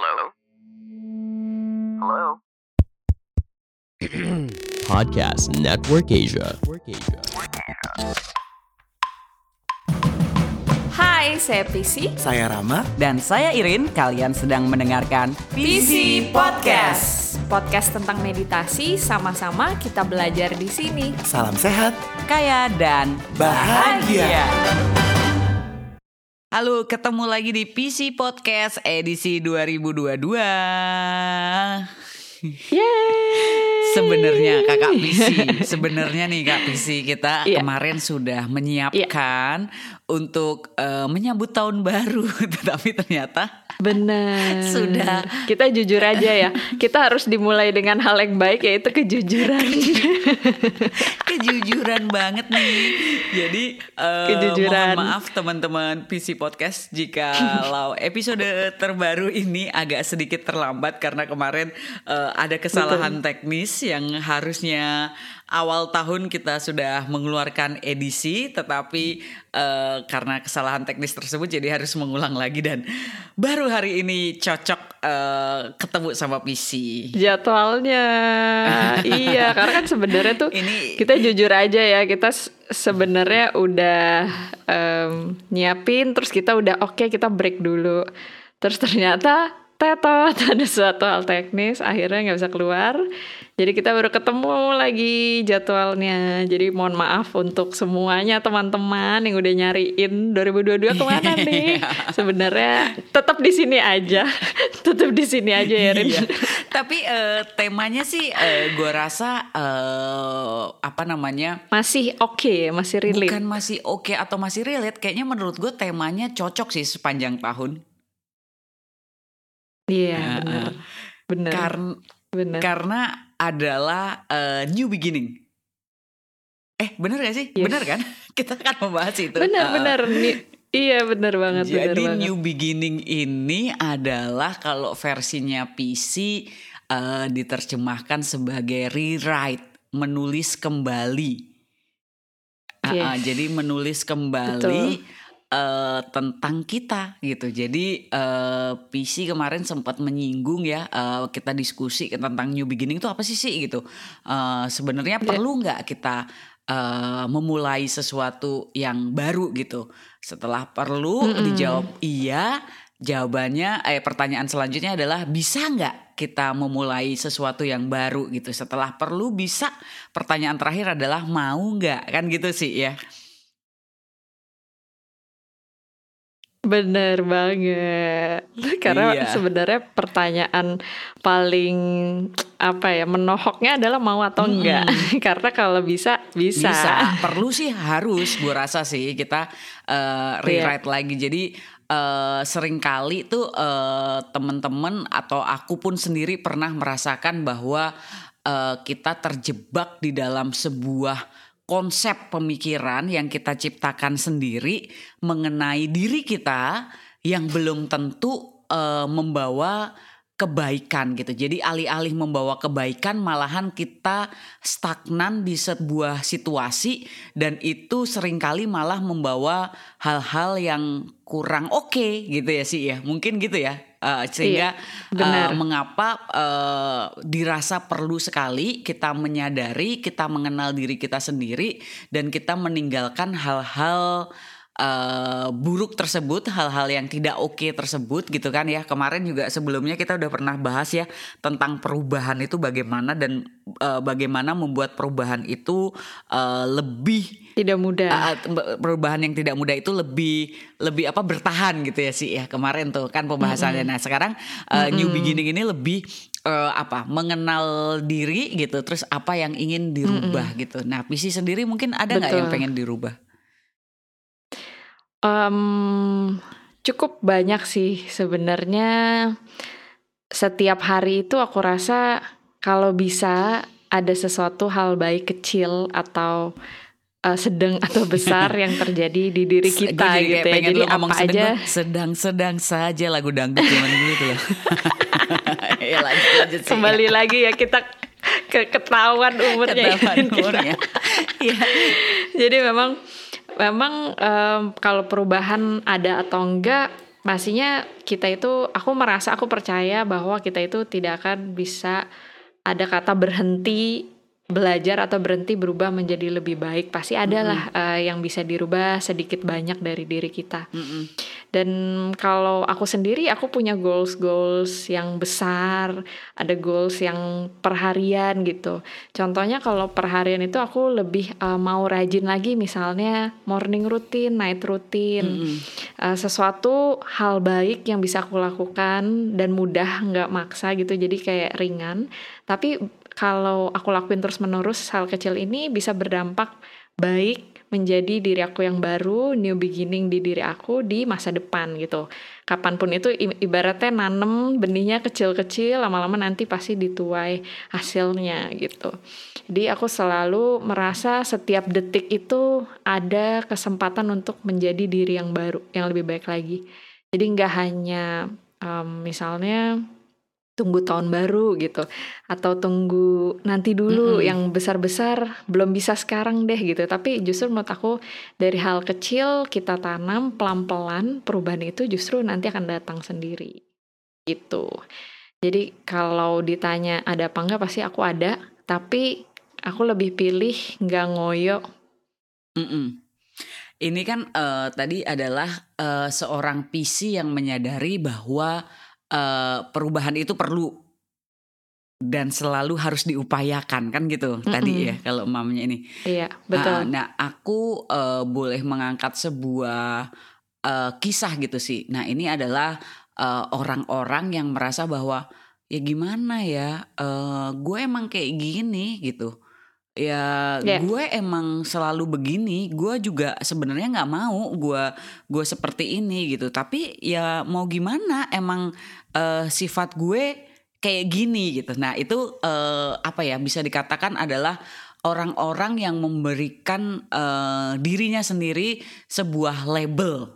Hello? Podcast Network Asia. Hai, saya Prisi. Saya Rama. Dan saya Irin, kalian sedang mendengarkan PC Podcast. Podcast tentang meditasi, sama-sama kita belajar di sini. Salam sehat. Kaya dan Bahagia. Halo, ketemu lagi di PC Podcast edisi 2022. Yeay. Sebenarnya Kakak PC, sebenarnya nih Kak PC kita Iya. kemarin sudah menyiapkan untuk eh, menyambut tahun baru, tetapi ternyata Benar. Sudah. Kita jujur aja ya. Kita harus dimulai dengan hal yang baik yaitu kejujuran. kejujuran banget nih. Jadi eh, Kejujuran. mohon maaf teman-teman PC Podcast jika lau episode terbaru ini agak sedikit terlambat karena kemarin eh, ada kesalahan teknis yang harusnya awal tahun kita sudah mengeluarkan edisi tetapi eh, karena kesalahan teknis tersebut jadi harus mengulang lagi dan baru hari ini cocok eh, ketemu sama PC. Jadwalnya. iya, karena kan sebenarnya tuh Ini- kita jujur aja ya, kita sebenarnya udah em, nyiapin terus kita udah oke kita break dulu. Terus ternyata tetot ada suatu hal teknis akhirnya nggak bisa keluar. Jadi kita baru ketemu lagi jadwalnya. Jadi mohon maaf untuk semuanya teman-teman yang udah nyariin 2022 ke mana nih. Sebenarnya tetap di sini aja. tetap di sini aja ya Rin. Iya. Tapi eh, temanya sih eh, gue rasa eh, apa namanya? Masih oke, masih relate. Bukan masih oke atau masih relate. Kayaknya menurut gue temanya cocok sih sepanjang tahun. Iya, benar. eh, Benar. Karena benar. karena adalah eh, new beginning. Eh bener gak sih? Yes. Bener kan? Kita akan membahas itu. Benar, Eh, benar. Iya, benar banget, benar Jadi banget. new beginning ini adalah kalau versinya PC eh, diterjemahkan sebagai rewrite, menulis kembali. Yes. ah, jadi menulis kembali eh, tentang kita gitu. Jadi eh, PC kemarin sempat menyinggung ya eh, kita diskusi tentang new beginning itu apa sih sih gitu. Eh, Sebenarnya Iya. perlu nggak kita eh, memulai sesuatu yang baru gitu. Setelah perlu dijawab iya, jawabannya eh pertanyaan selanjutnya adalah bisa nggak kita memulai sesuatu yang baru gitu. Setelah perlu bisa, pertanyaan terakhir adalah mau nggak kan gitu sih ya. Benar banget. Karena Iya. sebenarnya pertanyaan paling apa ya menohoknya adalah mau atau enggak. Karena kalau bisa bisa. Bisa, perlu sih harus gue rasa sih kita eh, rewrite lagi. Jadi eh, sering kali tuh eh, temen-temen atau aku pun sendiri pernah merasakan bahwa eh, kita terjebak di dalam sebuah konsep pemikiran yang kita ciptakan sendiri mengenai diri kita yang belum tentu eh, membawa kebaikan gitu. Jadi alih-alih membawa kebaikan malahan kita stagnan di sebuah situasi dan itu sering kali malah membawa hal-hal yang kurang oke gitu ya sih ya. Mungkin gitu ya. Eh, sehingga Iya, benar. eh, mengapa eh, dirasa perlu sekali kita menyadari, kita mengenal diri kita sendiri dan kita meninggalkan hal-hal eh, buruk tersebut, hal-hal yang tidak oke tersebut gitu kan ya. Kemarin juga sebelumnya kita udah pernah bahas ya tentang perubahan itu bagaimana dan eh, bagaimana membuat perubahan itu eh, lebih Tidak mudah. Ah, ah, perubahan yang tidak mudah itu lebih lebih apa bertahan gitu ya sih ya kemarin tuh kan pembahasannya. Nah sekarang uh, new beginning ini lebih uh, apa mengenal diri gitu. Terus apa yang ingin dirubah gitu. Nah PC sendiri mungkin ada nggak yang pengen dirubah? Em, cukup banyak sih sebenarnya setiap hari itu aku rasa kalau bisa ada sesuatu hal baik kecil atau eh, sedang atau besar yang terjadi di diri kita jadi gitu ya. Jadi apa sedang, aja sedang-sedang saja lagu dangdut zaman dulu tuh loh. ya lanjut lanjut sih. kembali lagi ya kita ke ketahuan umurnya. Ketahuan Kita- umurnya. Iya. Jadi memang memang em, kalau perubahan ada atau enggak pastinya kita itu aku merasa aku percaya bahwa kita itu tidak akan bisa ada kata berhenti belajar atau berhenti berubah menjadi lebih baik. Pasti adalah uh, yang bisa dirubah sedikit banyak dari diri kita. Mm-mm. dan kalau aku sendiri aku punya goals goals yang besar ada goals yang perharian gitu. Contohnya kalau perharian itu aku lebih uh, mau rajin lagi misalnya morning routine night routine. Mm-mm. Uh, sesuatu hal baik yang bisa aku lakukan dan mudah nggak maksa gitu jadi kayak ringan. Tapi kalau aku lakuin terus menerus hal kecil ini bisa berdampak baik menjadi diri aku yang baru new beginning di diri aku di masa depan gitu. Kapan pun itu ibaratnya nanem benihnya kecil-kecil lama-lama nanti pasti dituai hasilnya gitu. Jadi aku selalu merasa setiap detik itu ada kesempatan untuk menjadi diri yang baru yang lebih baik lagi. Jadi nggak hanya em, misalnya tunggu tahun baru gitu. Atau tunggu nanti dulu Mm-mm. yang besar-besar belum bisa sekarang deh gitu. Tapi justru menurut aku dari hal kecil kita tanam pelan-pelan perubahan itu justru nanti akan datang sendiri. Gitu. Jadi kalau ditanya ada apa enggak pasti aku ada. Tapi aku lebih pilih nggak ngoyo Mm-mm. Ini kan eh, tadi adalah eh, seorang PC yang menyadari bahwa eh, perubahan itu perlu dan selalu harus diupayakan kan gitu tadi Mm-mm. ya kalau mamanya ini. iya betul nah aku eh, boleh mengangkat sebuah eh, kisah gitu sih. Nah ini adalah orang-orang yang merasa bahwa ya gimana ya, eh, gue emang kayak gini gitu. Ya Ya. gue emang selalu begini. Gue juga sebenarnya nggak mau gue gue seperti ini gitu. Tapi ya mau gimana? Emang eh, sifat gue kayak gini gitu. Nah itu eh, apa ya bisa dikatakan adalah orang-orang yang memberikan eh, dirinya sendiri sebuah label,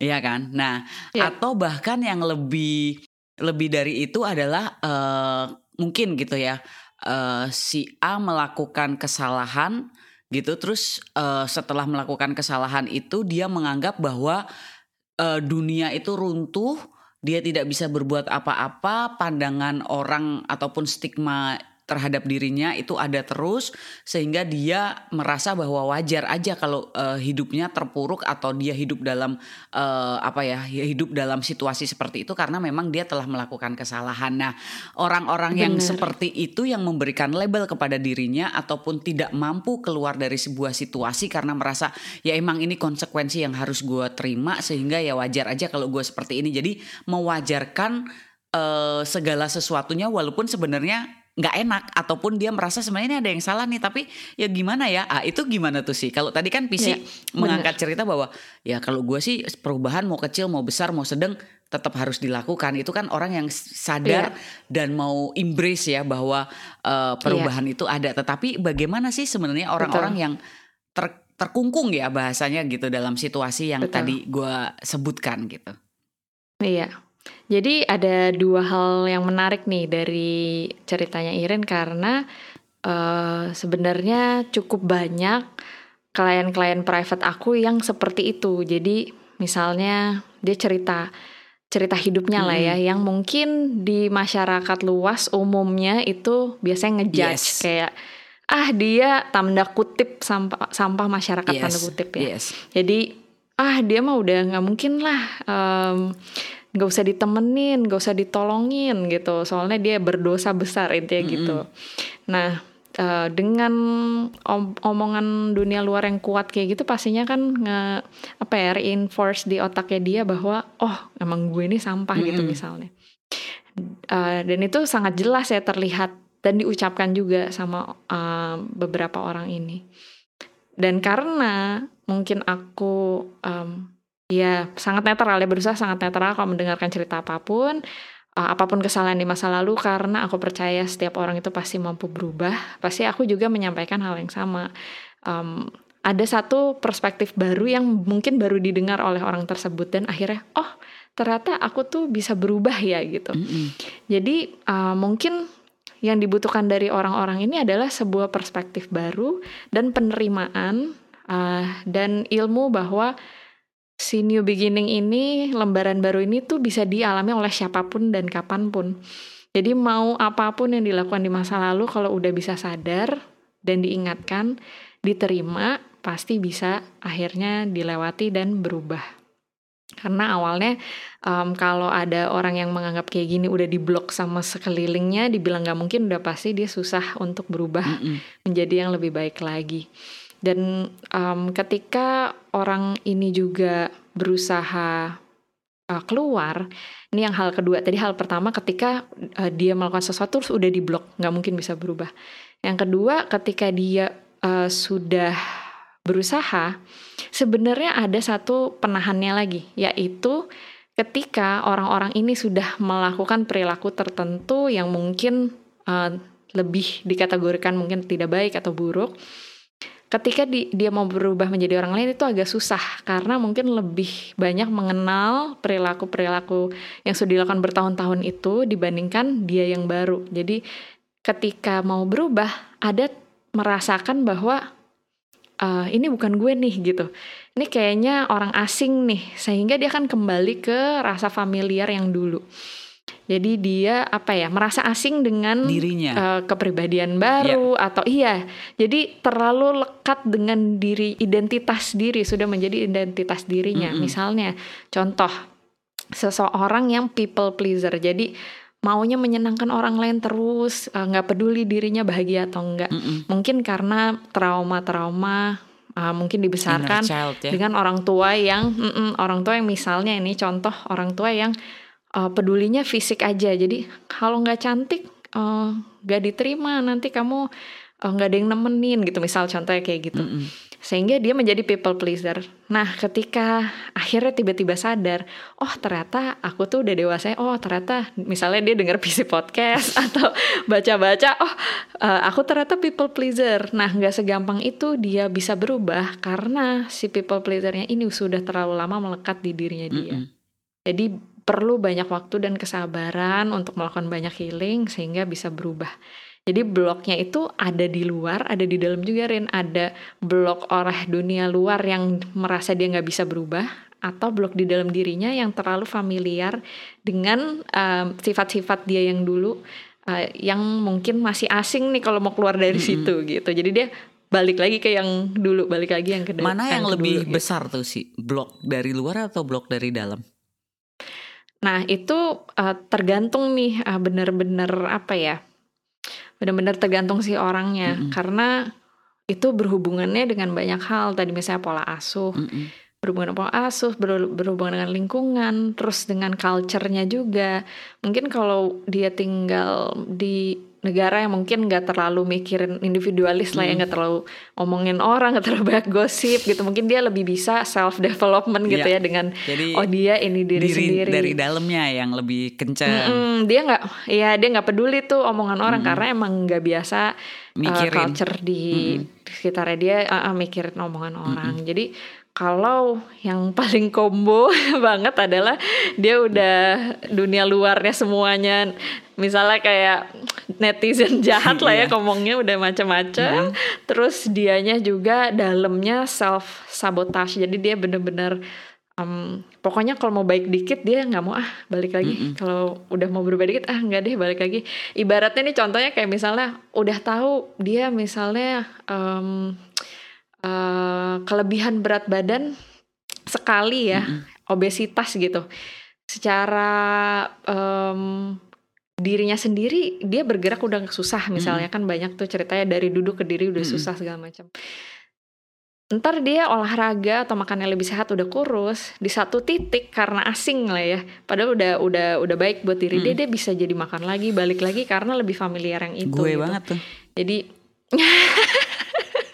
ya kan? Nah, Ya. atau bahkan yang lebih lebih dari itu adalah eh, mungkin gitu ya, eh, si A melakukan kesalahan gitu, terus eh, setelah melakukan kesalahan itu dia menganggap bahwa eh, dunia itu runtuh, dia tidak bisa berbuat apa-apa, pandangan orang ataupun stigma terhadap dirinya itu ada terus sehingga dia merasa bahwa wajar aja kalau eh, hidupnya terpuruk atau dia hidup dalam eh, apa ya hidup dalam situasi seperti itu karena memang dia telah melakukan kesalahan. Nah, orang-orang yang seperti itu yang memberikan label kepada dirinya ataupun tidak mampu keluar dari sebuah situasi karena merasa ya emang ini konsekuensi yang harus gue terima sehingga ya wajar aja kalau gue seperti ini. Jadi mewajarkan eh, segala sesuatunya walaupun sebenarnya nggak enak ataupun dia merasa sebenarnya ini ada yang salah nih tapi ya gimana ya? Ah itu gimana tuh sih? Kalau tadi kan PC Ya, mengangkat cerita bahwa ya kalau gue sih perubahan mau kecil mau besar mau sedang tetap harus dilakukan. Itu kan orang yang sadar dan mau embrace ya bahwa eh, perubahan itu ada. Tetapi bagaimana sih sebenarnya orang-orang yang ter- terkungkung ya bahasanya gitu dalam situasi yang Betul. tadi gue sebutkan gitu? Iya. Jadi ada dua hal yang menarik nih dari ceritanya Irin karena eh, sebenarnya cukup banyak klien-klien private aku yang seperti itu. Jadi misalnya dia cerita cerita hidupnya lah ya yang mungkin di masyarakat luas umumnya itu biasanya ngejudge Yes. kayak ah dia tanda kutip sampah sampah masyarakat tanda Yes, kutip ya. yes. Jadi ah dia mah udah nggak mungkin lah em, nggak usah ditemenin, nggak usah ditolongin gitu. Soalnya dia berdosa besar intinya gitu. Nah eh, dengan om- omongan dunia luar yang kuat kayak gitu pastinya kan nge apa ya reinforce di otaknya dia bahwa oh emang gue ini sampah gitu Mm-mm. misalnya. Eh, dan itu sangat jelas ya terlihat dan diucapkan juga sama eh, beberapa orang ini. Dan karena mungkin aku em, ya sangat netral ya berusaha sangat netral kalau mendengarkan cerita apa pun, eh, apa pun kesalahan di masa lalu karena aku percaya setiap orang itu pasti mampu berubah. Pasti aku juga menyampaikan hal yang sama. Em, ada satu perspektif baru yang mungkin baru didengar oleh orang tersebut dan akhirnya oh ternyata aku tuh bisa berubah ya gitu. Mm-mm. Jadi uh, mungkin yang dibutuhkan dari orang-orang ini adalah sebuah perspektif baru dan penerimaan uh, dan ilmu bahwa si new beginning ini lembaran baru ini tuh bisa dialami oleh siapa pun dan kapan pun. Jadi mau apa pun yang dilakukan di masa lalu kalau udah bisa sadar dan diingatkan, diterima, pasti bisa akhirnya dilewati dan berubah. Karena awalnya um, kalau ada orang yang menganggap kayak gini udah diblok sama sekelilingnya, dibilang nggak mungkin, udah pasti dia susah untuk berubah Mm-mm. menjadi yang lebih baik lagi. Dan um, ketika orang ini juga berusaha uh, keluar, ini yang hal kedua. Tadi hal pertama ketika uh, dia melakukan sesuatu terus udah diblok, nggak mungkin bisa berubah. Yang kedua ketika dia uh, sudah berusaha, sebenarnya ada satu penahannya lagi, yaitu ketika orang-orang ini sudah melakukan perilaku tertentu yang mungkin uh, lebih dikategorikan mungkin tidak baik atau buruk. Ketika di, dia mau berubah menjadi orang lain itu agak susah karena mungkin lebih banyak mengenal perilaku-perilaku yang sudah dilakukan bertahun-tahun itu dibandingkan dia yang baru. Jadi ketika mau berubah ada merasakan bahwa uh, ini bukan gue nih gitu. Ini kayaknya orang asing nih, sehingga dia akan kembali ke rasa familiar yang dulu. Jadi dia apa ya merasa asing dengan Dirinya. uh, kepribadian baru atau iya. Jadi terlalu lekat dengan diri identitas diri sudah menjadi identitas dirinya. Mm-mm. Misalnya contoh seseorang yang people pleaser. Jadi maunya menyenangkan orang lain terus uh, nggak peduli dirinya bahagia atau enggak. Mm-mm. Mungkin karena trauma-trauma uh, mungkin dibesarkan child ya. dengan orang tua yang mm-mm, orang tua yang misalnya ini contoh orang tua yang uh, pedulinya fisik aja. Jadi kalau nggak cantik uh, nggak diterima. Nanti kamu uh, nggak ada yang nemenin gitu. Misal contohnya kayak gitu. Mm-mm. sehingga dia menjadi people pleaser. Nah ketika akhirnya tiba-tiba sadar oh ternyata aku tuh udah dewasa. Oh ternyata misalnya dia denger PC podcast atau baca-baca oh uh, aku ternyata people pleaser. Nah nggak segampang itu dia bisa berubah karena si people pleasernya ini sudah terlalu lama melekat di dirinya dia. Mm-mm. jadi perlu banyak waktu dan kesabaran untuk melakukan banyak healing sehingga bisa berubah. Jadi bloknya itu ada di luar, ada di dalam juga Rin. Ada blok oleh dunia luar yang merasa dia nggak bisa berubah, atau blok di dalam dirinya yang terlalu familiar dengan sifat-sifat dia yang dulu, uh, yang mungkin masih asing nih kalau mau keluar dari situ gitu. Jadi dia balik lagi ke yang dulu, balik lagi yang ke Mana yang, ke lebih dulu, gitu. besar tuh sih? Blok dari luar atau blok dari dalam? Nah itu uh, tergantung nih uh, bener-bener apa ya bener-bener tergantung si orangnya Mm-mm. karena itu berhubungannya dengan banyak hal tadi misalnya pola asuh Mm-mm. berhubungan dengan pola asuh ber- berhubungan dengan lingkungan terus dengan culture-nya juga mungkin kalau dia tinggal di negara yang mungkin nggak terlalu mikirin individualis lah ya nggak terlalu ngomongin orang nggak terlalu banyak gosip gitu mungkin dia lebih bisa self development gitu Iya. ya dengan Jadi oh dia ini diri, sendiri dari dalamnya yang lebih kencang. Mm-mm, dia nggak, ya dia nggak peduli tuh omongan orang karena emang nggak biasa uh, Mikirin. culture di, di sekitarnya dia uh, uh, mikirin omongan orang. Jadi kalau yang paling combo banget adalah dia udah dunia luarnya semuanya, misalnya kayak netizen jahat lah ya Iya. ngomongnya udah macam-macam. Terus dianya juga dalamnya self sabotage. Jadi dia bener-bener Em, pokoknya kalau mau baik dikit dia nggak mau ah balik lagi kalau udah mau berubah dikit ah nggak deh balik lagi ibaratnya nih contohnya kayak misalnya udah tahu dia misalnya em, eh, kelebihan berat badan sekali ya obesitas gitu. Secara em, dirinya sendiri dia bergerak udah susah misalnya. Kan banyak tuh ceritanya dari duduk ke diri udah Mm-mm. susah segala macam. Ntar dia olahraga atau makannya lebih sehat udah kurus di satu titik karena asing lah ya. Padahal udah udah udah baik buat diri dia dia bisa jadi makan lagi balik lagi karena lebih familiar yang itu Gue gitu. banget tuh. jadi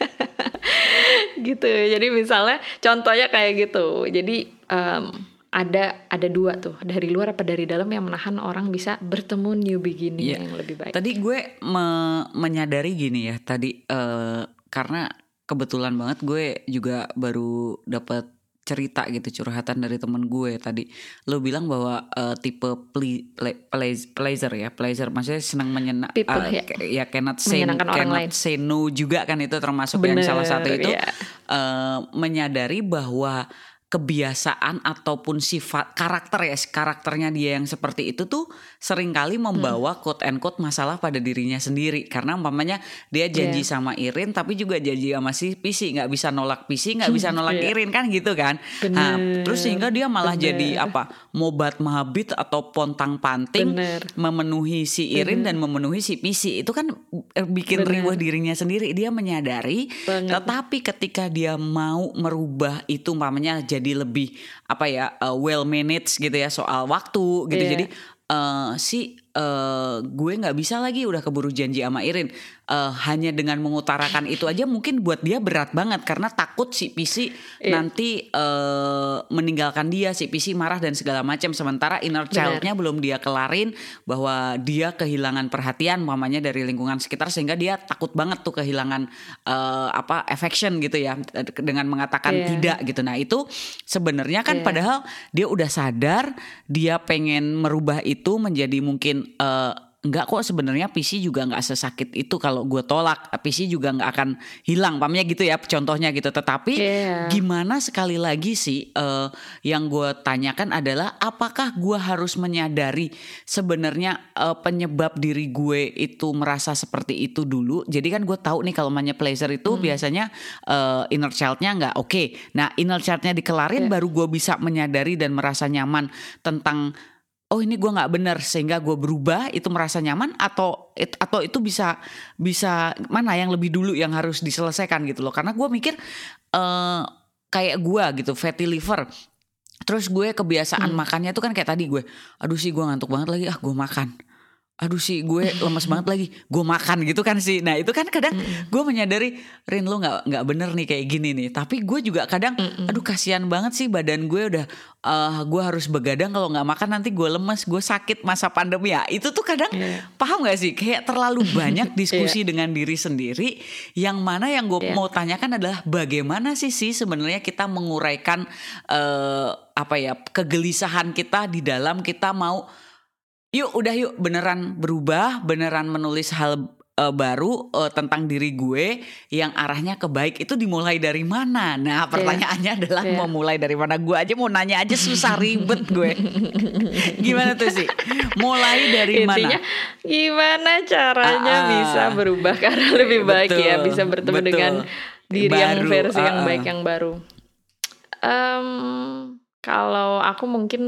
gitu. Jadi misalnya contohnya kayak gitu. Jadi em, ada ada dua tuh. Dari luar apa dari dalam yang menahan orang bisa bertemu new beginning Iya. yang lebih baik. Tadi gue me- menyadari gini ya. Tadi eh, karena kebetulan banget gue juga baru dapat cerita gitu curhatan dari temen gue tadi lo bilang bahwa eh, tipe ple, ple- pleas- pleasure ya pleasure maksudnya senang menyenang People, ya. ya cannot say, cannot lain. say no juga kan itu termasuk yang Bener, salah satu itu ya. eh, menyadari bahwa kebiasaan ataupun sifat karakter ya karakternya dia yang seperti itu tuh sering kali membawa quote and quote masalah pada dirinya sendiri karena umpamanya dia janji Iya. sama Irin tapi juga janji sama si Pisi nggak bisa nolak Pisi nggak bisa nolak Iya. Irin kan gitu kan nah, Bener, terus sehingga dia malah bener. jadi apa mobat mahabit atau pontang panting Bener. memenuhi si Irin dan memenuhi si Pisi itu kan eh, bikin Bener. riwah dirinya sendiri dia menyadari Banget. tetapi ketika dia mau merubah itu umpamanya jadi lebih apa ya uh, well managed gitu ya soal waktu gitu Iya. jadi eh, si eh, gue nggak bisa lagi udah keburu janji sama Irin Eh, hanya dengan mengutarakan itu aja mungkin buat dia berat banget karena takut si Pisi Iya. nanti eh, meninggalkan dia si Pisi marah dan segala macam sementara inner childnya belum dia kelarin bahwa dia kehilangan perhatian mamanya dari lingkungan sekitar sehingga dia takut banget tuh kehilangan eh, apa affection gitu ya dengan mengatakan Iya. tidak gitu nah itu sebenarnya kan Iya. padahal dia udah sadar dia pengen merubah itu menjadi mungkin eh, enggak kok sebenarnya PC juga nggak sesakit itu kalau gue tolak PC juga nggak akan hilang pamnya gitu ya contohnya gitu tetapi Iya. gimana sekali lagi sih eh, yang gue tanyakan adalah apakah gue harus menyadari sebenarnya eh, penyebab diri gue itu merasa seperti itu dulu jadi kan gue tahu nih kalau namanya pleasure itu Hmm. biasanya eh, inner childnya nggak oke nah inner childnya dikelarin Iya. baru gue bisa menyadari dan merasa nyaman tentang oh ini gue nggak benar sehingga gue berubah itu merasa nyaman atau it- atau itu bisa bisa mana yang lebih dulu yang harus diselesaikan gitu loh. Karena gue mikir eh kayak gue gitu fatty liver. Terus gue kebiasaan makannya tuh kan kayak tadi gue aduh sih gue ngantuk banget lagi ah gue makan aduh sih gue lemes banget lagi gue makan gitu kan sih. Nah itu kan kadang gue menyadari Rin lo nggak nggak bener nih kayak gini nih. Tapi gue juga kadang aduh kasihan banget sih badan gue udah eh, gue harus begadang kalau nggak makan nanti gue lemes gue sakit masa pandemi. Ya itu tuh kadang Iya. paham gak sih? Kayak terlalu banyak diskusi dengan diri sendiri yang mana yang gue Iya. mau tanyakan adalah bagaimana sih sih sebenarnya kita menguraikan eh, apa ya kegelisahan kita di dalam kita mau yuk udah yuk beneran berubah beneran menulis hal eh, baru eh, tentang diri gue yang arahnya ke baik itu dimulai dari mana nah pertanyaannya adalah Iya. mau mulai dari mana gue aja mau nanya aja susah ribet gue gimana tuh sih mulai dari Intinya mana gimana caranya Ah, ah. bisa berubah karena lebih baik ya Betul, bisa bertemu betul. dengan diri yang Baru, versi yang ah, ah. baik yang baru. Em, kalau aku mungkin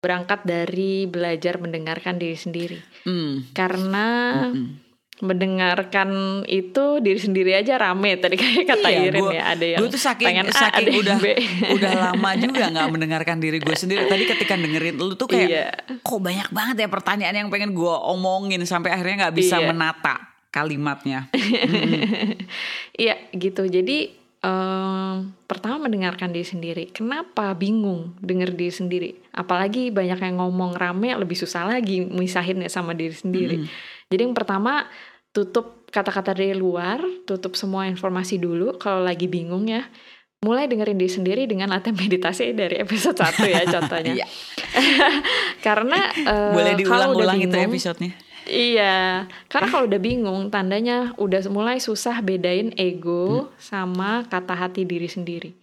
berangkat dari belajar mendengarkan diri sendiri Hmm, karena mm-mm. mendengarkan itu diri sendiri aja rame tadi kayak kata Iya, Irin gua- ya ada yang gue tuh saking pengen A, saking yang udah B. udah lama juga nggak mendengarkan diri gue sendiri tadi ketika dengerin lu tuh kayak Iya. kok banyak banget ya pertanyaan yang pengen gue omongin sampai akhirnya nggak bisa Iya. menata kalimatnya Iya gitu. Jadi em, pertama mendengarkan diri sendiri. Kenapa bingung denger diri sendiri? Apalagi banyak yang ngomong rame lebih susah lagi misahin ya sama diri sendiri. Jadi yang pertama tutup kata-kata dari luar, tutup semua informasi dulu kalau lagi bingung ya. Mulai dengerin diri sendiri dengan latihan meditasi dari episode 1 ya contohnya. Iya. Karena eh, boleh udah diulang-ulang itu episodenya Iya, karena kalau udah bingung, tandanya udah mulai susah bedain ego sama kata hati diri sendiri.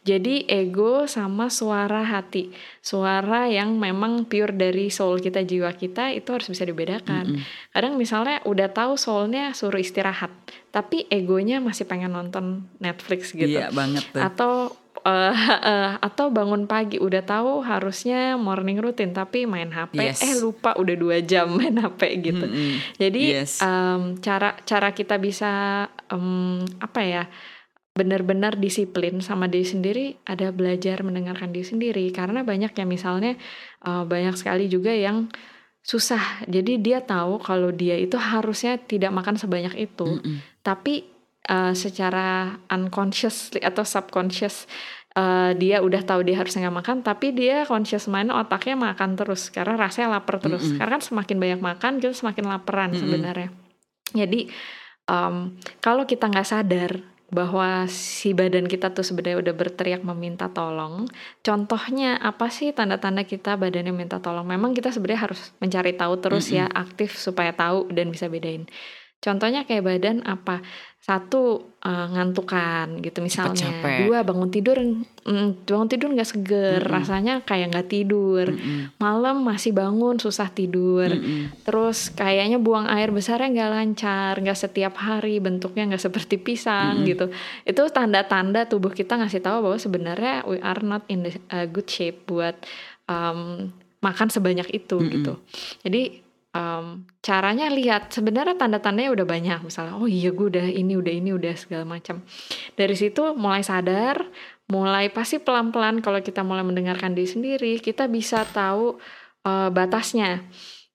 Jadi ego sama suara hati, suara yang memang pure dari soul kita, jiwa kita itu harus bisa dibedakan. Kadang misalnya udah tahu soulnya suruh istirahat, tapi egonya masih pengen nonton Netflix gitu. Iya banget tuh. Atau eh, eh, atau bangun pagi udah tahu harusnya morning routine tapi main HP Yes. eh lupa udah dua jam main HP gitu Mm-mm. jadi Yes. em, cara cara kita bisa em, apa ya benar-benar disiplin sama diri sendiri ada belajar mendengarkan diri sendiri karena banyak ya misalnya eh, banyak sekali juga yang susah jadi dia tahu kalau dia itu harusnya tidak makan sebanyak itu Mm-mm. tapi uh, secara unconscious atau subconscious uh, dia udah tahu dia harusnya nggak makan tapi dia conscious mind otaknya makan terus karena rasanya lapar terus Mm-mm. karena kan semakin banyak makan kita semakin laparan Mm-mm. sebenarnya jadi um, kalau kita nggak sadar bahwa si badan kita tuh sebenarnya udah berteriak meminta tolong. Contohnya apa sih tanda-tanda kita badannya minta tolong? Memang kita sebenarnya harus mencari tahu terus ya, aktif supaya tahu dan bisa bedain. Contohnya kayak badan apa? Satu eh, ngantukan gitu misalnya. capek. Dua bangun tidur mm, bangun tidur nggak seger, rasanya kayak nggak tidur. Malam masih bangun susah tidur. Terus kayaknya buang air besarnya nggak lancar, nggak setiap hari, bentuknya nggak seperti pisang gitu. Itu tanda-tanda tubuh kita ngasih tahu bahwa sebenarnya we are not in the uh, good shape buat um, makan sebanyak itu gitu. Jadi um, caranya lihat sebenarnya tanda-tandanya udah banyak. Misalnya oh iya gue udah ini udah ini udah segala macam. Dari situ mulai sadar mulai pasti pelan-pelan kalau kita mulai mendengarkan diri sendiri kita bisa tahu uh, batasnya.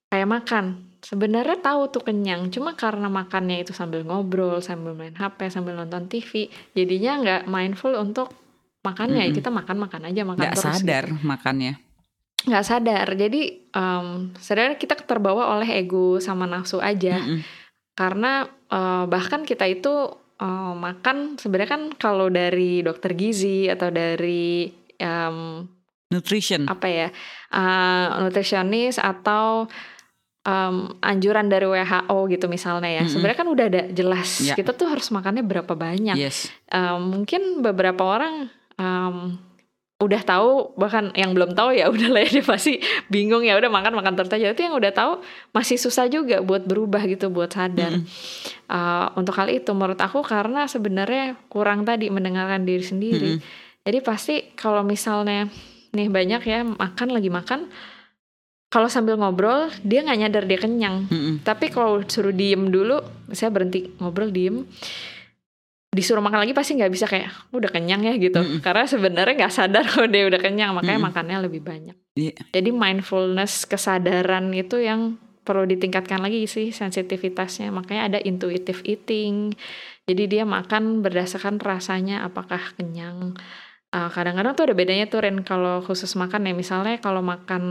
Kayak makan. Sebenarnya tahu tuh kenyang cuma karena makannya itu sambil ngobrol sambil main HP sambil nonton TV jadinya nggak mindful untuk makannya. Kita makan makan aja makan nggak terus sadar gitu. makannya nggak sadar. Jadi em sebenarnya kita terbawa oleh ego sama nafsu aja. Mm-mm. karena eh, bahkan kita itu eh, makan sebenarnya kan kalau dari dokter gizi atau dari em, nutrition. apa ya eh, nutrisionis atau em, anjuran dari WHO gitu misalnya ya. Mm-mm. sebenarnya kan udah ada jelas. Ya. kita tuh harus makannya berapa banyak. Yes. Um, mungkin beberapa orang um, udah tahu bahkan yang belum tahu ya udah lah ya dia pasti bingung ya udah makan makan terus aja. Tapi yang udah tahu masih susah juga buat berubah gitu buat sadar. Uh, untuk hal itu menurut aku karena sebenarnya kurang tadi mendengarkan diri sendiri. Jadi pasti kalau misalnya nih banyak ya makan lagi makan kalau sambil ngobrol dia nggak nyadar dia kenyang. Mm-mm. tapi kalau suruh diem dulu, saya berhenti ngobrol diem, disuruh makan lagi pasti nggak bisa kayak "Oh, udah kenyang ya gitu. Karena sebenarnya nggak sadar kalau dia udah kenyang, makanya makannya lebih banyak. Iya. Jadi mindfulness kesadaran itu yang perlu ditingkatkan lagi sih sensitivitasnya. Makanya ada intuitive eating. Jadi dia makan berdasarkan rasanya apakah kenyang. Uh, kadang-kadang tuh ada bedanya tuh Ren kalau khusus makan ya misalnya kalau makan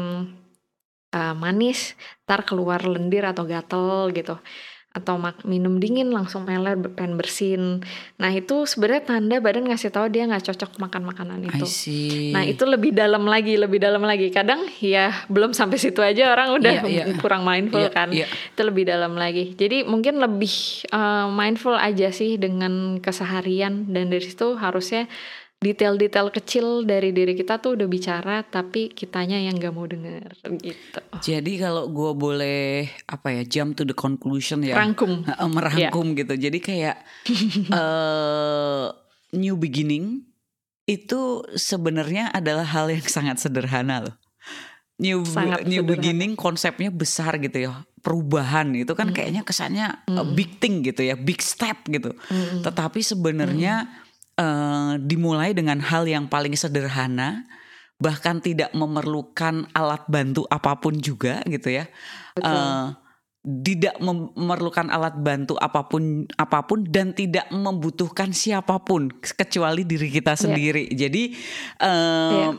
uh, manis ntar keluar lendir atau gatel gitu atau mak- minum dingin langsung meler pengen bersin nah itu sebenarnya tanda badan ngasih tahu dia nggak cocok makan makanan itu. Nah itu lebih dalam lagi, lebih dalam lagi. Kadang ya belum sampai situ aja orang udah Iya, iya. kurang mindful Iya, kan. iya. Itu lebih dalam lagi. Jadi mungkin lebih uh, mindful aja sih dengan keseharian dan dari situ harusnya detail-detail kecil dari diri kita tuh udah bicara tapi kitanya yang gak mau denger gitu. Jadi kalau gue boleh apa ya jump to the conclusion ya Rangkum. Merangkum gitu. Jadi kayak eh new beginning itu sebenarnya adalah hal yang sangat sederhana loh. New Sangat new sederhana. beginning konsepnya besar gitu ya. Perubahan itu kan kayaknya kesannya eh, big thing gitu ya, big step gitu. Tetapi sebenarnya eh, dimulai dengan hal yang paling sederhana bahkan tidak memerlukan alat bantu apa pun juga gitu ya. Eh, tidak mem- memerlukan alat bantu apa pun apa pun dan tidak membutuhkan siapa pun kecuali diri kita sendiri. Jadi eh, Iya.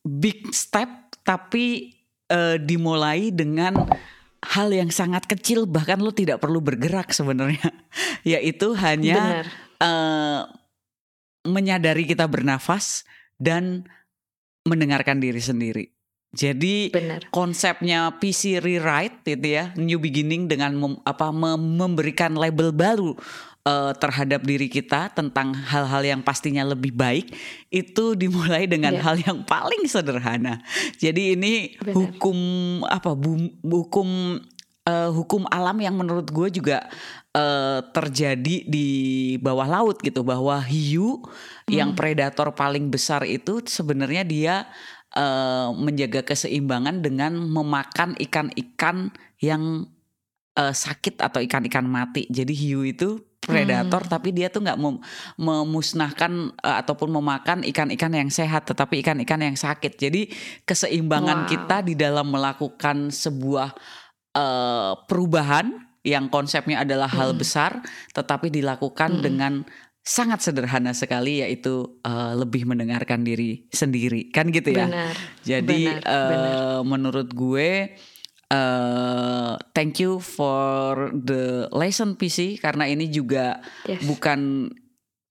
big step tapi eh, dimulai dengan hal yang sangat kecil bahkan lo tidak perlu bergerak sebenarnya yaitu hanya Benar. eh, menyadari kita bernafas dan mendengarkan diri sendiri. Jadi Benar. konsepnya PC rewrite itu ya, new beginning dengan mem- apa mem- memberikan label baru eh, terhadap diri kita tentang hal-hal yang pastinya lebih baik itu dimulai dengan Iya. hal yang paling sederhana. Jadi ini Benar. hukum apa bum- hukum eh, hukum alam yang menurut gue juga eh, terjadi di bawah laut gitu bahwa hiu yang predator paling besar itu sebenarnya dia eh, menjaga keseimbangan dengan memakan ikan-ikan yang eh, sakit atau ikan-ikan mati. Jadi hiu itu predator tapi dia tuh nggak mem- memusnahkan eh, ataupun memakan ikan-ikan yang sehat tetapi ikan-ikan yang sakit. Jadi keseimbangan Wow. kita di dalam melakukan sebuah eh, perubahan yang konsepnya adalah hal besar tetapi dilakukan dengan sangat sederhana sekali yaitu eh, lebih mendengarkan diri sendiri kan gitu ya. Benar. Jadi Benar, eh, benar. menurut gue eh thank you for the lesson PC karena ini juga Yes. bukan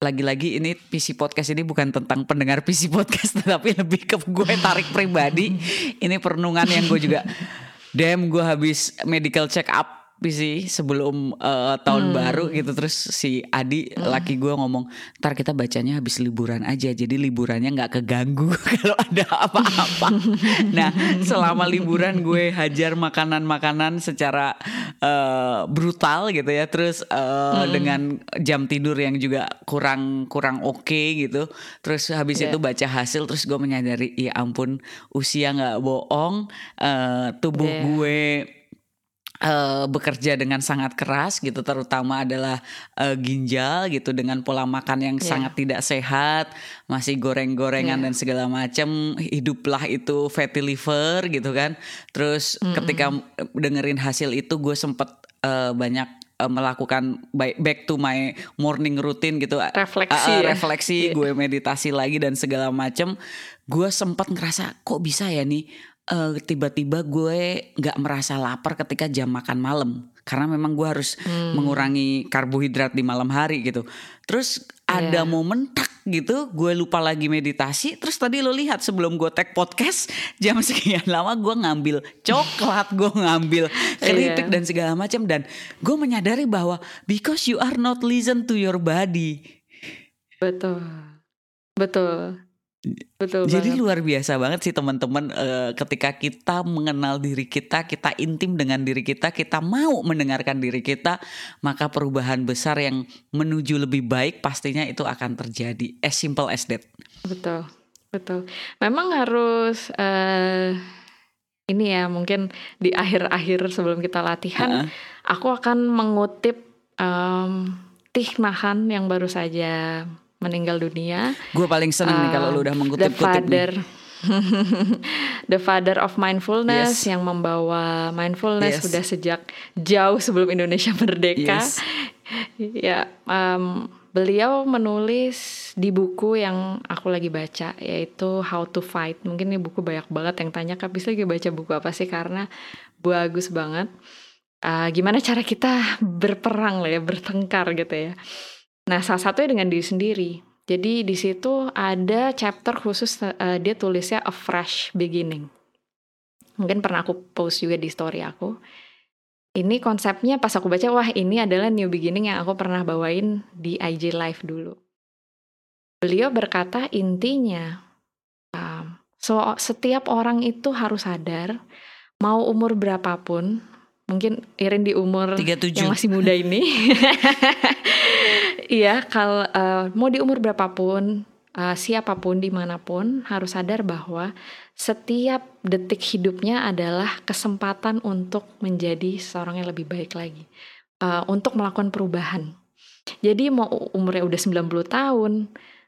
lagi-lagi ini PC podcast ini bukan tentang pendengar PC podcast tetapi lebih ke gue tarik pribadi. ini perenungan yang gue juga damn gue habis medical check up sepi sih sebelum eh, tahun baru gitu terus si Adi laki gue ngomong ntar kita bacanya habis liburan aja jadi liburannya nggak keganggu kalau ada apa-apa nah selama liburan gue hajar makanan-makanan secara eh, brutal gitu ya terus eh, dengan jam tidur yang juga kurang kurang oke gitu terus habis Iya. itu baca hasil terus gue menyadari ya ampun usia nggak bohong eh, tubuh Iya. gue eh, bekerja dengan sangat keras gitu terutama adalah eh, ginjal gitu dengan pola makan yang Iya. sangat tidak sehat masih goreng-gorengan Iya. dan segala macam hiduplah itu fatty liver gitu kan terus ketika dengerin hasil itu gue sempet eh, banyak eh, melakukan back to my morning routine gitu Refleksi ah, ya. refleksi Iya. gue meditasi lagi dan segala macam gue sempat ngerasa kok bisa ya nih eh, tiba-tiba gue nggak merasa lapar ketika jam makan malam karena memang gue harus Hmm. mengurangi karbohidrat di malam hari gitu terus ada Iya. momen tak gitu gue lupa lagi meditasi terus tadi lo lihat sebelum gue tag podcast jam sekian lama gue ngambil coklat gue ngambil keripik Iya. dan segala macam dan gue menyadari bahwa because you are not listen to your body Betul. Betul. Betul Jadi banget. luar biasa banget sih teman-teman eh, ketika kita mengenal diri kita, kita intim dengan diri kita, kita mau mendengarkan diri kita, maka perubahan besar yang menuju lebih baik pastinya itu akan terjadi. As simple as that. Betul, betul. Memang harus eh ini ya mungkin di akhir-akhir sebelum kita latihan, aku akan mengutip em Thich Nhat Hanh yang baru saja meninggal dunia. Gue paling seneng nih kalau lu udah The mengutip-kutip nih. father, the father of mindfulness Yes. yang membawa mindfulness Yes. sudah sejak jauh sebelum Indonesia merdeka. Yes. Ya, em, beliau menulis di buku yang aku lagi baca yaitu How to Fight. Mungkin ini buku banyak banget yang tanya kak bisa lagi baca buku apa sih karena bagus banget. Ah, gimana cara kita berperang lah ya, bertengkar gitu ya. Nah, salah satunya dengan diri sendiri. Jadi di situ ada chapter khusus eh, dia tulisnya a fresh beginning. Mungkin pernah aku post juga di story aku. Ini konsepnya pas aku baca, wah ini adalah new beginning yang aku pernah bawain di IG live dulu. Beliau berkata intinya, um, so, setiap orang itu harus sadar, mau umur berapapun, mungkin Irin di umur 37. yang masih muda ini. Iya, kalau eh, mau di umur berapapun, eh, siapa pun di mana pun harus sadar bahwa setiap detik hidupnya adalah kesempatan untuk menjadi seorang yang lebih baik lagi, Eh, untuk melakukan perubahan. Jadi mau umurnya udah 90 tahun,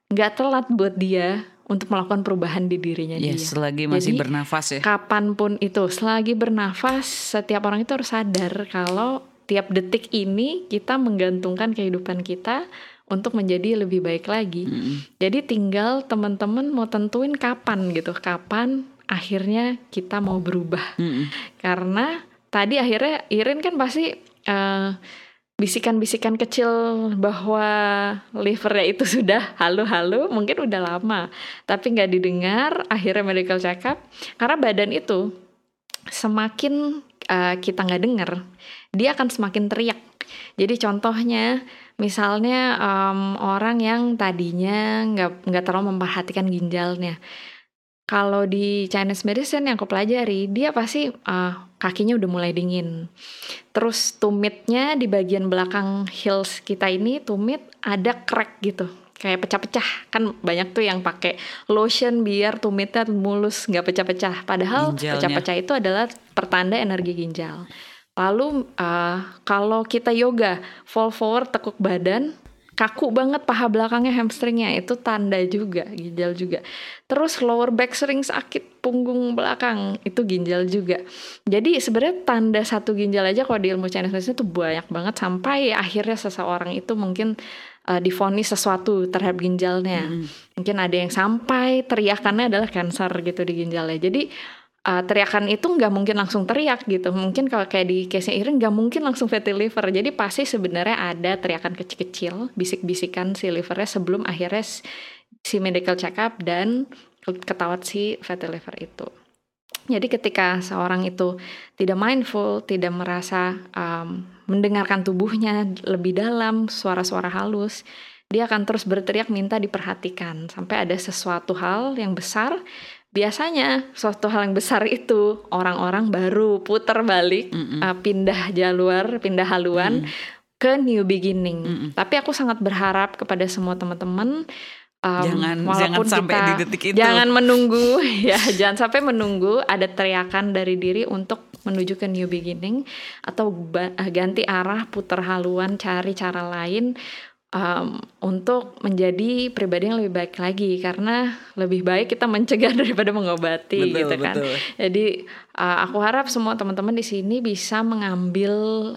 nggak telat buat dia untuk melakukan perubahan di dirinya Ya, dia. selagi masih Jadi, bernafas ya. kapan pun itu selagi bernafas setiap orang itu harus sadar kalau tiap detik ini kita menggantungkan kehidupan kita untuk menjadi lebih baik lagi jadi tinggal teman-teman mau tentuin kapan gitu kapan akhirnya kita mau berubah Mm-mm. karena tadi akhirnya Irin kan pasti eh, bisikan-bisikan kecil bahwa livernya itu sudah halu-halu mungkin udah lama tapi nggak didengar akhirnya medical up karena badan itu semakin eh, kita nggak dengar dia akan semakin teriak. Jadi contohnya misalnya em, orang yang tadinya nggak nggak terlalu memperhatikan ginjalnya kalau di Chinese medicine yang aku pelajari dia pasti eh, kakinya udah mulai dingin. Terus tumitnya di bagian belakang heels kita ini tumit ada crack gitu. Kayak pecah-pecah. Kan banyak tuh yang pakai lotion biar tumitnya mulus nggak pecah-pecah. Padahal pecah-pecah itu adalah pertanda energi ginjal. Lalu eh, kalau kita yoga fall forward tekuk badan kaku banget paha belakangnya hamstringnya. Itu tanda juga ginjal juga. Terus lower back sering sakit punggung belakang itu ginjal juga. Jadi sebenarnya tanda satu ginjal aja kalau di ilmu Chinese medicine itu banyak banget sampai akhirnya seseorang itu mungkin uh, difonis sesuatu terhadap ginjalnya. Mungkin ada yang sampai teriakannya adalah kanker gitu di ginjalnya. Jadi uh, teriakan itu nggak mungkin langsung teriak gitu. Mungkin kalau kayak di case Irin nggak mungkin langsung fatty liver. Jadi pasti sebenarnya ada teriakan kecil-kecil, bisik-bisikan si livernya sebelum akhirnya si medical check up dan ketahuan si fatty liver itu. Jadi ketika seorang itu tidak mindful, tidak merasa um, mendengarkan tubuhnya lebih dalam, suara-suara halus, dia akan terus berteriak minta diperhatikan sampai ada sesuatu hal yang besar. Biasanya suatu hal yang besar itu orang-orang baru putar balik, uh, pindah jalur, pindah haluan ke new beginning. Tapi aku sangat berharap kepada semua teman-teman um, Jangan- walaupun jangan sampai kita- di detik itu. Jangan menunggu ya, jangan sampai menunggu ada teriakan dari diri untuk menuju ke new beginning atau ganti arah, putar haluan, cari cara lain um, untuk menjadi pribadi yang lebih baik lagi karena lebih baik kita mencegah daripada mengobati Betul, gitu kan. betul. Jadi uh, aku harap semua teman-teman di sini bisa mengambil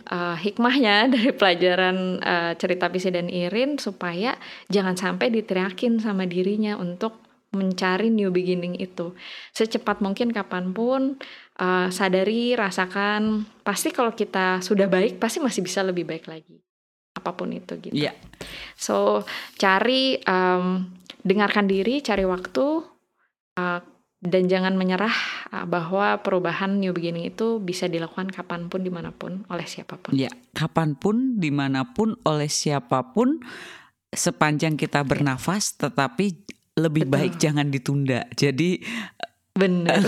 uh, hikmahnya dari pelajaran uh, cerita Pisi dan Irin supaya jangan sampai diteriakin sama dirinya untuk mencari new beginning itu secepat mungkin kapan pun uh, sadari rasakan pasti kalau kita sudah baik pasti masih bisa lebih baik lagi apa pun itu gitu. Iya. So cari um, dengarkan diri, cari waktu uh, dan jangan menyerah uh, bahwa perubahan new beginning itu bisa dilakukan kapan pun di mana pun oleh siapa pun. Ya, kapan pun, di mana pun, oleh siapa pun, sepanjang kita bernafas, tetapi lebih baik jangan ditunda. Jadi Benar.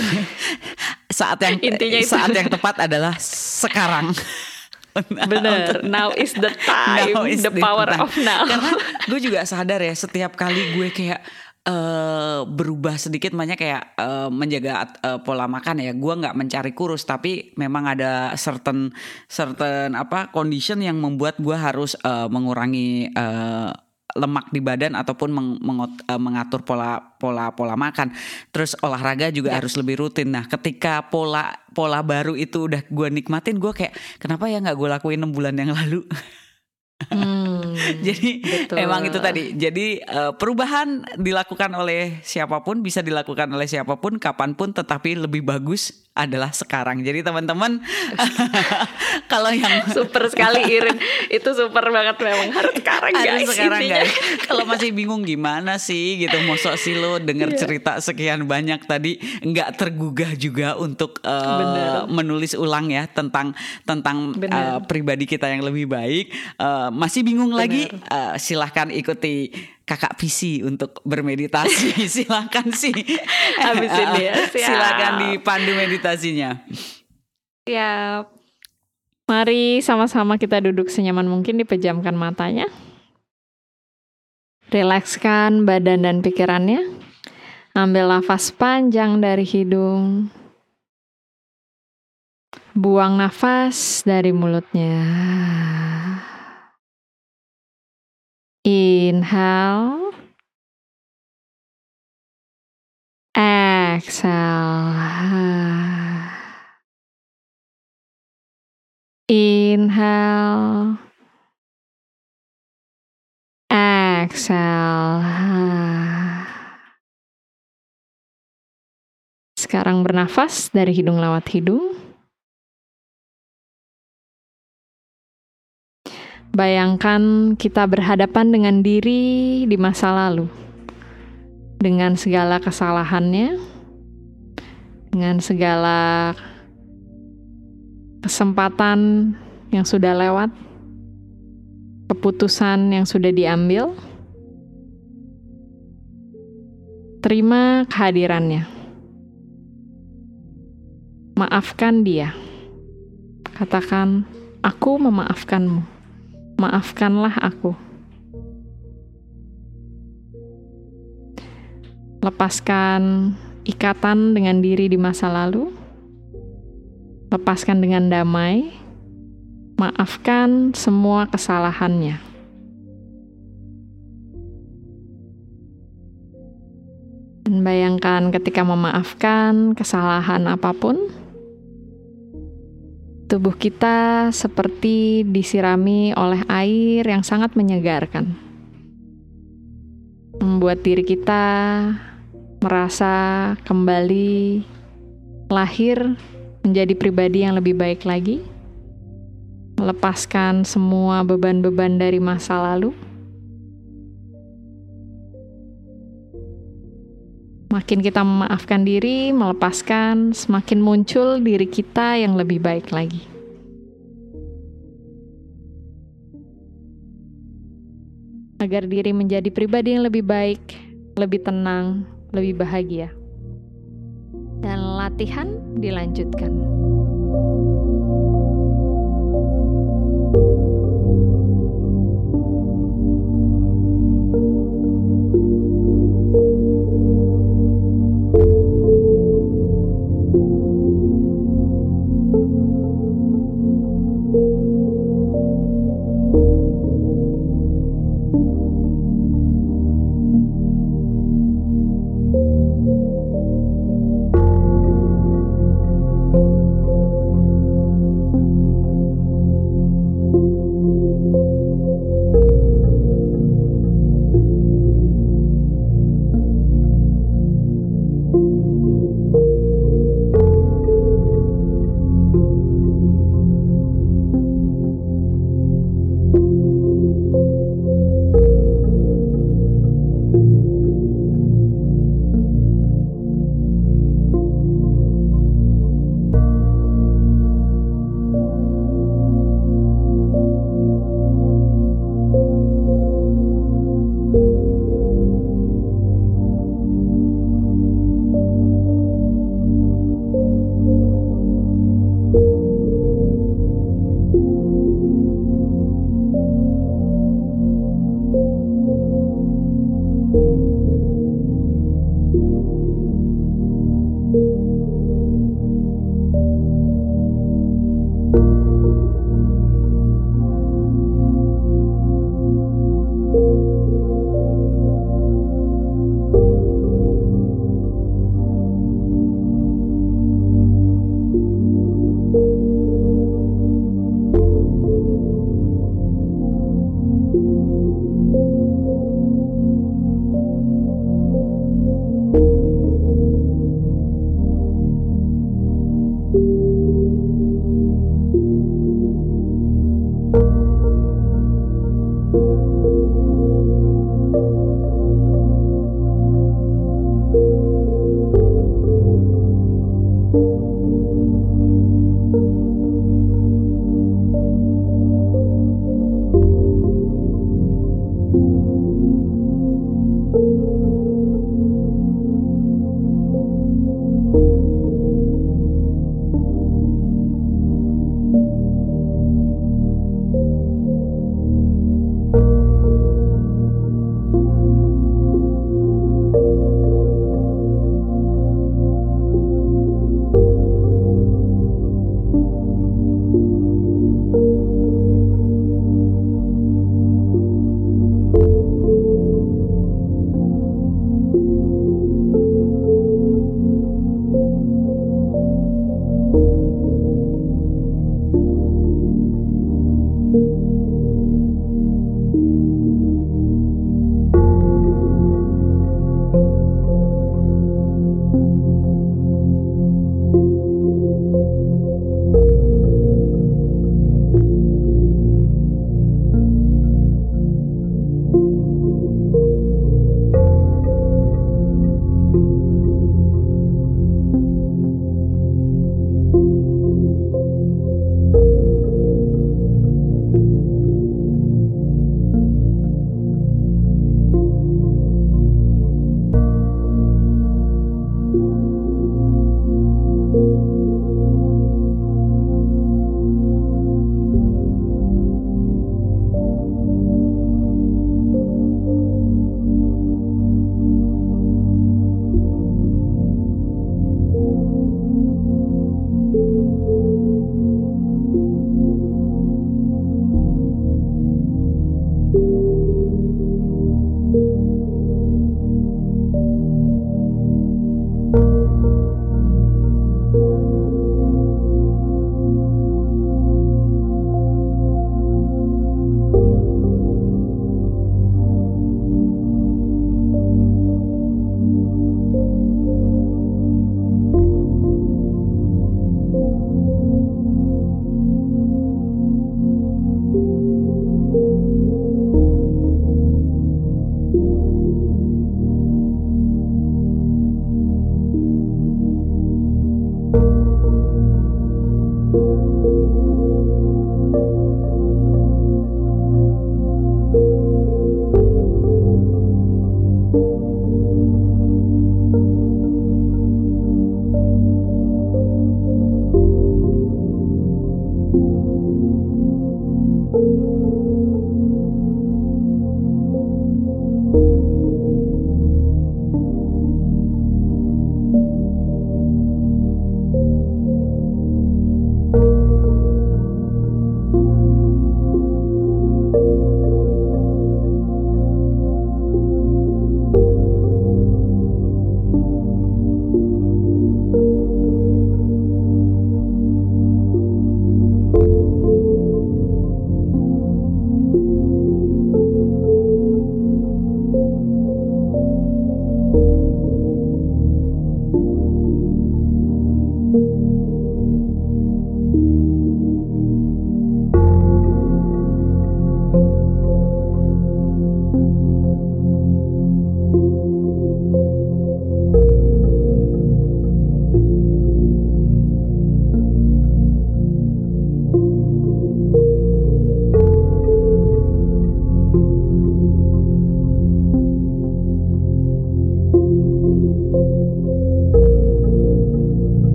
saat yang Intinya itu. saat yang tepat adalah sekarang. Benar. Now is the time, Now is the power time. of now. Karena gue juga sadar ya setiap kali gue kayak eh, berubah sedikit makanya kayak eh, menjaga eh, pola makan ya gue nggak mencari kurus tapi memang ada certain certain apa condition yang membuat gue harus eh, mengurangi eh, lemak di badan ataupun meng- mengot- eh, mengatur pola pola pola makan terus olahraga juga harus lebih rutin nah ketika pola pola baru itu udah gue nikmatin gue kayak kenapa ya nggak gue lakuin enam bulan yang lalu Hmm, Jadi betul. emang itu tadi. Jadi eh, perubahan dilakukan oleh siapa pun bisa dilakukan oleh siapa pun kapan pun tetapi lebih bagus adalah sekarang. Jadi teman-teman kalau yang super sekali Irin. Itu super banget memang harus sekarang harus guys. sekarang intinya. guys. Kalau masih bingung gimana sih gitu mosok sih lo denger Iya. cerita sekian banyak tadi nggak tergugah juga untuk Bener. menulis ulang ya tentang tentang Bener. eh, pribadi kita yang lebih baik. Eh, masih bingung lagi eh, silahkan ikuti kakak PC untuk bermeditasi. silahkan sih. Habis ini ya, siap. Silahkan dipandu meditasinya. Ya, mari sama-sama kita duduk senyaman mungkin, dipejamkan matanya. Rilekskan badan dan pikirannya. Ambil nafas panjang dari hidung. Buang nafas dari mulutnya. Inhale. Exhale. Inhale. Exhale. Sekarang bernafas dari hidung lewat hidung. Bayangkan kita berhadapan dengan diri di masa lalu. Dengan segala kesalahannya, dengan segala kesempatan yang sudah lewat, keputusan yang sudah diambil. Terima kehadirannya. Maafkan dia. Katakan, "Aku memaafkanmu. Maafkanlah aku." Lepaskan ikatan dengan diri di masa lalu. Lepaskan dengan damai. Maafkan semua kesalahannya. Dan bayangkan ketika memaafkan kesalahan apa pun, tubuh kita seperti disirami oleh air yang sangat menyegarkan. Membuat diri kita merasa kembali lahir menjadi pribadi yang lebih baik lagi melepaskan semua beban-beban dari masa lalu. Semakin kita memaafkan diri, melepaskan, semakin muncul diri kita yang lebih baik lagi. Agar diri menjadi pribadi yang lebih baik, lebih tenang, lebih bahagia. Dan latihan dilanjutkan.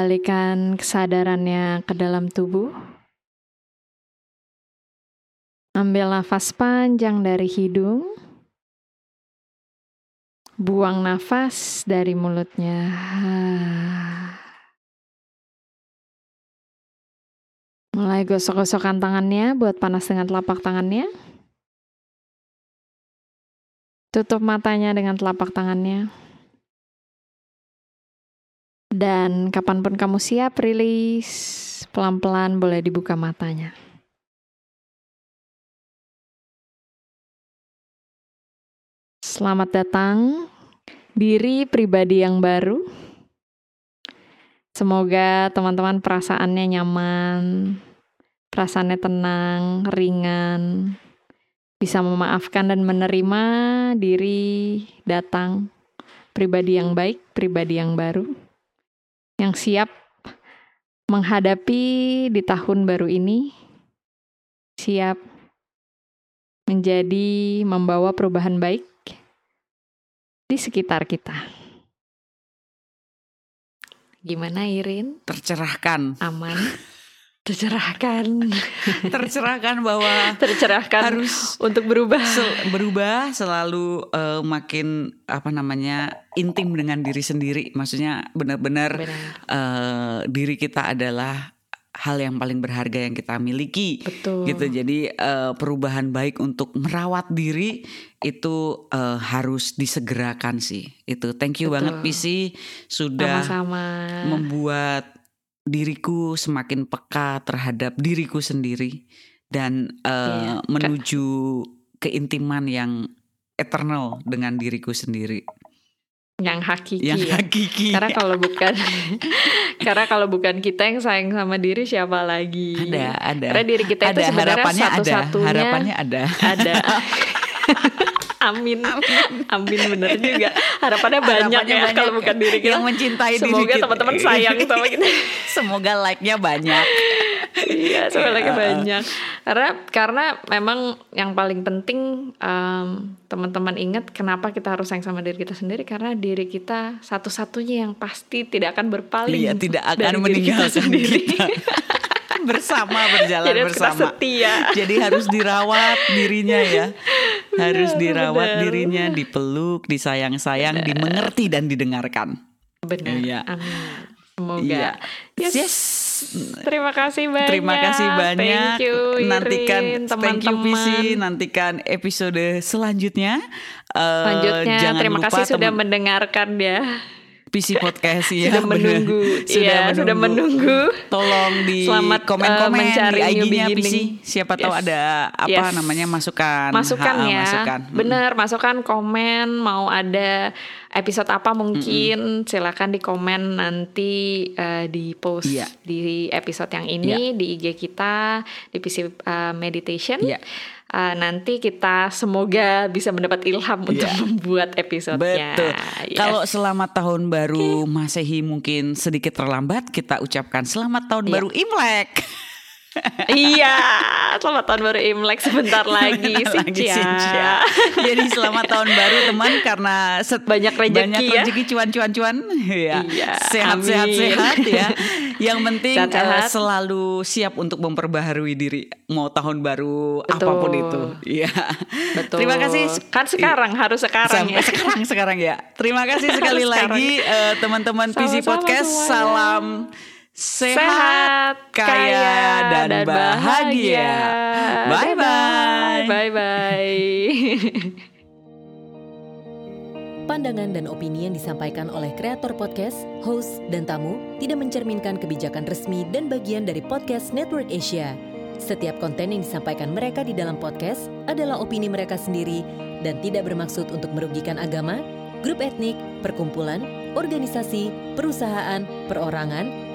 Kembalikan kesadarannya ke dalam tubuh. Ambil nafas panjang dari hidung. Buang nafas dari mulutnya. Mulai gosok-gosokkan tangannya buat panas dengan telapak tangannya. Tutup matanya dengan telapak tangannya. Dan kapan pun kamu siap rilis, pelan-pelan boleh dibuka matanya. Selamat datang diri pribadi yang baru. Semoga teman-teman perasaannya nyaman, perasaannya tenang, ringan, bisa memaafkan dan menerima diri datang pribadi yang baik, pribadi yang baru, yang siap menghadapi di tahun baru ini, siap menjadi membawa perubahan baik di sekitar kita. Gimana Irin? Tercerahkan. Aman? Tercerahkan. Tercerahkan bahwa Tercerahkan harus untuk berubah. sel- berubah selalu eh, makin apa namanya intim dengan diri sendiri. Maksudnya benar-benar Benar. eh, diri kita adalah hal yang paling berharga yang kita miliki. Betul. Gitu. Jadi eh, perubahan baik untuk merawat diri itu eh, harus disegerakan sih. Itu thank you Betul. banget PC sudah Sama-sama. membuat diriku semakin peka terhadap diriku sendiri dan eh, Iya. menuju keintiman yang eternal dengan diriku sendiri Yang hakiki yang ya. hakiki Karena kalau bukan karena kalau bukan kita yang sayang sama diri siapa lagi? ada ada Karena diri kita itu ada sebenarnya harapannya ada satu-satunya harapannya ada ada. Amin. Amin bener juga. Harapannya banyak Harapannya ya banyak kalau bukan diri kita. yang mencintai diri Semoga kita. teman-teman sayang sama kita. semoga like-nya banyak iya, semoga lagi banyak. Karena karena memang yang paling penting em, teman-teman ingat kenapa kita harus sayang sama diri kita sendiri karena diri kita satu-satunya yang pasti tidak akan berpaling. iya tidak akan meninggalkan sendiri. kita bersama berjalan Jadi kita bersama setia. Jadi harus dirawat dirinya ya. Harus Benar, dirawat benar. dirinya, dipeluk, disayang-sayang, dimengerti dan didengarkan. Benar. Iya. Amin. Semoga. Iya. Yes. Yes. Terima kasih banyak. Terima kasih banyak. Thank you, Irin, nantikan thank you teman-teman. PC, nantikan episode selanjutnya. Eh, Selanjutnya, jangan terima lupa kasih sudah mendengarkan ya. PC podcast ya. sudah bener. menunggu. Iya, sudah menunggu. Tolong di Selamat, komen-komen eh, mencari di IG-nya PC. Siapa tahu Yes. ada apa Yes. namanya masukan. Masukan Ha-ha, ya. Masukan. Benar, masukan komen mau ada episode apa mungkin silakan di komen nanti eh, di post Iya. di episode yang ini di IG kita di PC eh, Meditation. Iya. Eh, nanti kita semoga bisa mendapat ilham untuk Iya. membuat episodenya. Betul. Yes. Kalau selamat tahun baru Masehi mungkin sedikit terlambat, kita ucapkan selamat tahun Iya. baru Imlek. Iya, selamat tahun baru Imlek sebentar lagi, Lagi Sincia. Sincia. Jadi selamat tahun baru teman karena set- Banyak rezeki banyak ya. rezeki cuan-cuan-cuan. Ya. Iya, Sehat-sehat amin. sehat ya. Yang penting Sehat-sehat. eh, selalu siap untuk memperbaharui diri mau tahun baru Betul. apa pun itu. Iya. Betul. Terima kasih. Kan sekarang harus sekarang Sampai ya. sekarang sekarang ya. Terima kasih sekali lagi eh, teman-teman PC Sama-sama Podcast. semuanya. Salam sehat, kaya, dan, bahagia. Bye bye. Bye bye. Pandangan dan opini yang disampaikan oleh kreator podcast, host, dan tamu tidak mencerminkan kebijakan resmi dan bagian dari podcast Network Asia. Setiap konten yang disampaikan mereka di dalam podcast adalah opini mereka sendiri dan tidak bermaksud untuk merugikan agama, grup etnik, perkumpulan, organisasi, perusahaan, perorangan,